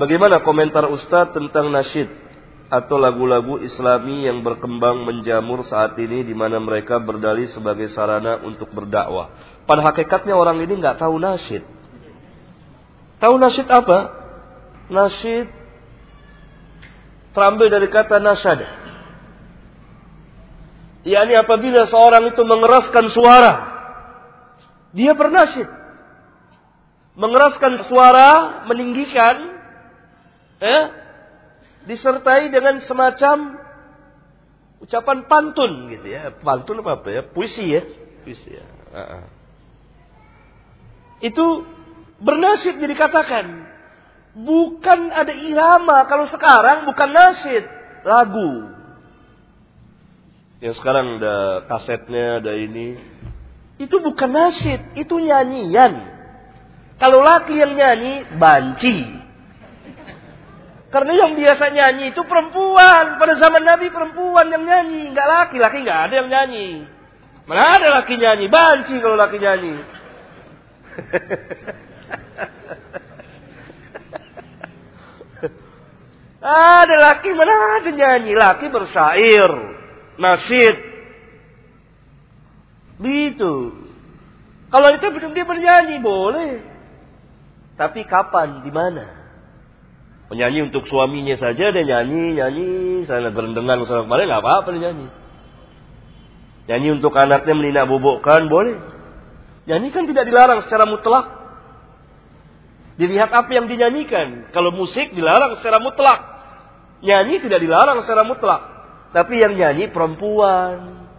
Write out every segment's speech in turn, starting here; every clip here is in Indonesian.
Bagaimana komentar Ustadz tentang nasyid atau lagu-lagu Islami yang berkembang menjamur saat ini di mana mereka berdalih sebagai sarana untuk berdakwah. Pada hakikatnya orang ini nggak tahu nasyid. Tahu nasyid apa? Nasyid terambil dari kata nasyada. yakni apabila seorang itu mengeraskan suara, dia bernasyid. Mengeraskan suara, meninggikan eh, disertai dengan semacam ucapan pantun gitu ya. Pantun apa apa ya? Puisi ya. Puisi ya. Uh -uh. Itu bernasid jadi katakan. Bukan ada irama. Kalau sekarang bukan nasid. Lagu. Yang sekarang ada kasetnya, ada ini. Itu bukan nasid. Itu nyanyian. Kalau laki yang nyanyi, banci. Karena yang biasa nyanyi itu perempuan. Pada zaman Nabi perempuan yang nyanyi. Enggak laki. Laki enggak ada yang nyanyi. Mana ada laki nyanyi. Banci kalau laki nyanyi. ada laki mana ada nyanyi. Laki bersair. Nasid. Begitu. Kalau itu dia bernyanyi boleh. Tapi kapan? Di mana? Penyanyi untuk suaminya saja dia nyanyi, nyanyi, saya gerendengan sama kemarin nggak apa-apa dia nyanyi. Nyanyi untuk anaknya melinak bobokkan boleh. Nyanyi kan tidak dilarang secara mutlak. Dilihat apa yang dinyanyikan. Kalau musik dilarang secara mutlak. Nyanyi tidak dilarang secara mutlak. Tapi yang nyanyi perempuan.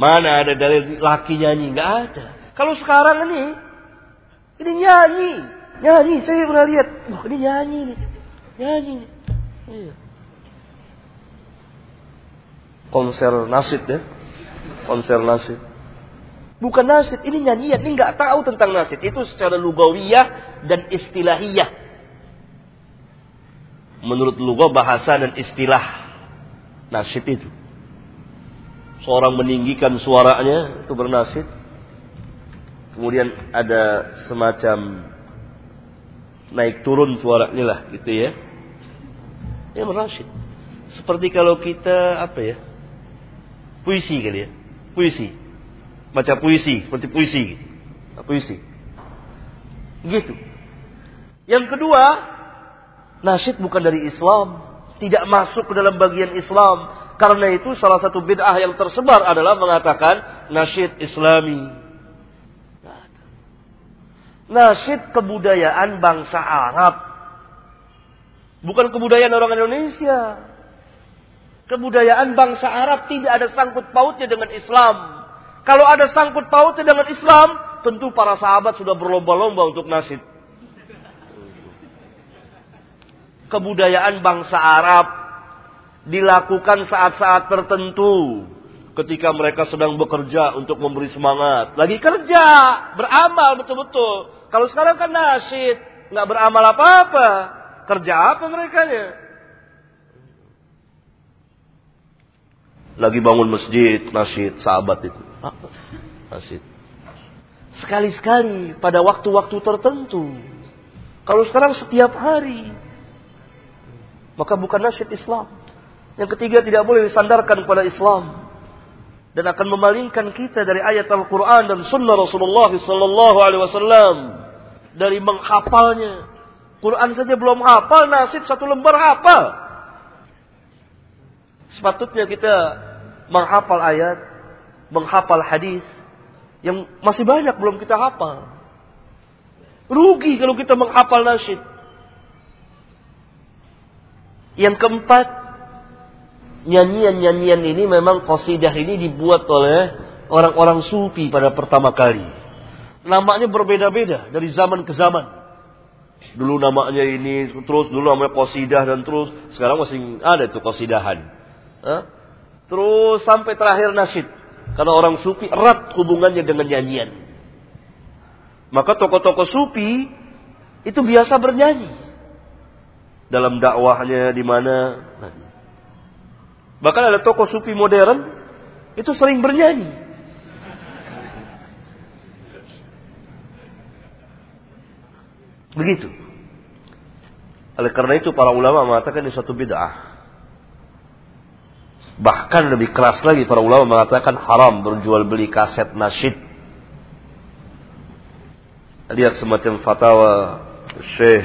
Mana ada dari laki nyanyi? Nggak ada. Kalau sekarang ini, ini nyanyi. Nyanyi, saya pernah lihat. Wah, ini nyanyi nih. Nyanyi nih. Iya. Konser nasid ya. Konser nasid. Bukan nasid, ini nyanyian. Ini nggak tahu tentang nasid. Itu secara lugawiyah dan istilahiyah. Menurut lugah bahasa dan istilah nasid itu. Seorang meninggikan suaranya itu bernasid. Kemudian ada semacam naik turun suaranya lah gitu ya. Ya merasyid. Seperti kalau kita apa ya? Puisi kali ya. Puisi. Baca puisi, seperti puisi. Puisi. Gitu. Yang kedua, nasyid bukan dari Islam, tidak masuk ke dalam bagian Islam. Karena itu salah satu bid'ah yang tersebar adalah mengatakan nasyid Islami. Nasid kebudayaan bangsa Arab. Bukan kebudayaan orang Indonesia. Kebudayaan bangsa Arab tidak ada sangkut pautnya dengan Islam. Kalau ada sangkut pautnya dengan Islam, tentu para sahabat sudah berlomba-lomba untuk nasid. Kebudayaan bangsa Arab dilakukan saat-saat tertentu ketika mereka sedang bekerja untuk memberi semangat. Lagi kerja, beramal betul-betul. Kalau sekarang kan nasid, nggak beramal apa-apa. Kerja apa mereka nya? Lagi bangun masjid, nasid, sahabat itu. Nasid. Sekali-sekali pada waktu-waktu tertentu. Kalau sekarang setiap hari. Maka bukan nasid Islam. Yang ketiga tidak boleh disandarkan kepada Islam dan akan memalingkan kita dari ayat Al-Quran dan Sunnah Rasulullah Sallallahu Alaihi Wasallam dari menghafalnya. Quran saja belum hafal, nasid satu lembar hafal. Sepatutnya kita menghafal ayat, menghafal hadis yang masih banyak belum kita hafal. Rugi kalau kita menghafal nasid. Yang keempat, nyanyian-nyanyian ini memang qasidah ini dibuat oleh orang-orang sufi pada pertama kali. Namanya berbeda-beda dari zaman ke zaman. Dulu namanya ini, terus dulu namanya kosidah dan terus sekarang masih ada itu kosidahan. Hah? Terus sampai terakhir nasyid. Karena orang sufi erat hubungannya dengan nyanyian. Maka tokoh-tokoh sufi itu biasa bernyanyi dalam dakwahnya di mana. Bahkan ada tokoh sufi modern itu sering bernyanyi. Begitu. Oleh karena itu para ulama mengatakan ini suatu bid'ah. Bahkan lebih keras lagi para ulama mengatakan haram berjual beli kaset nasyid. Lihat semacam fatwa Syekh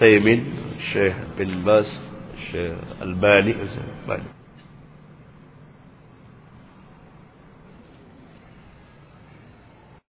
Thaymin, Syekh bin Bas, Syekh Albani.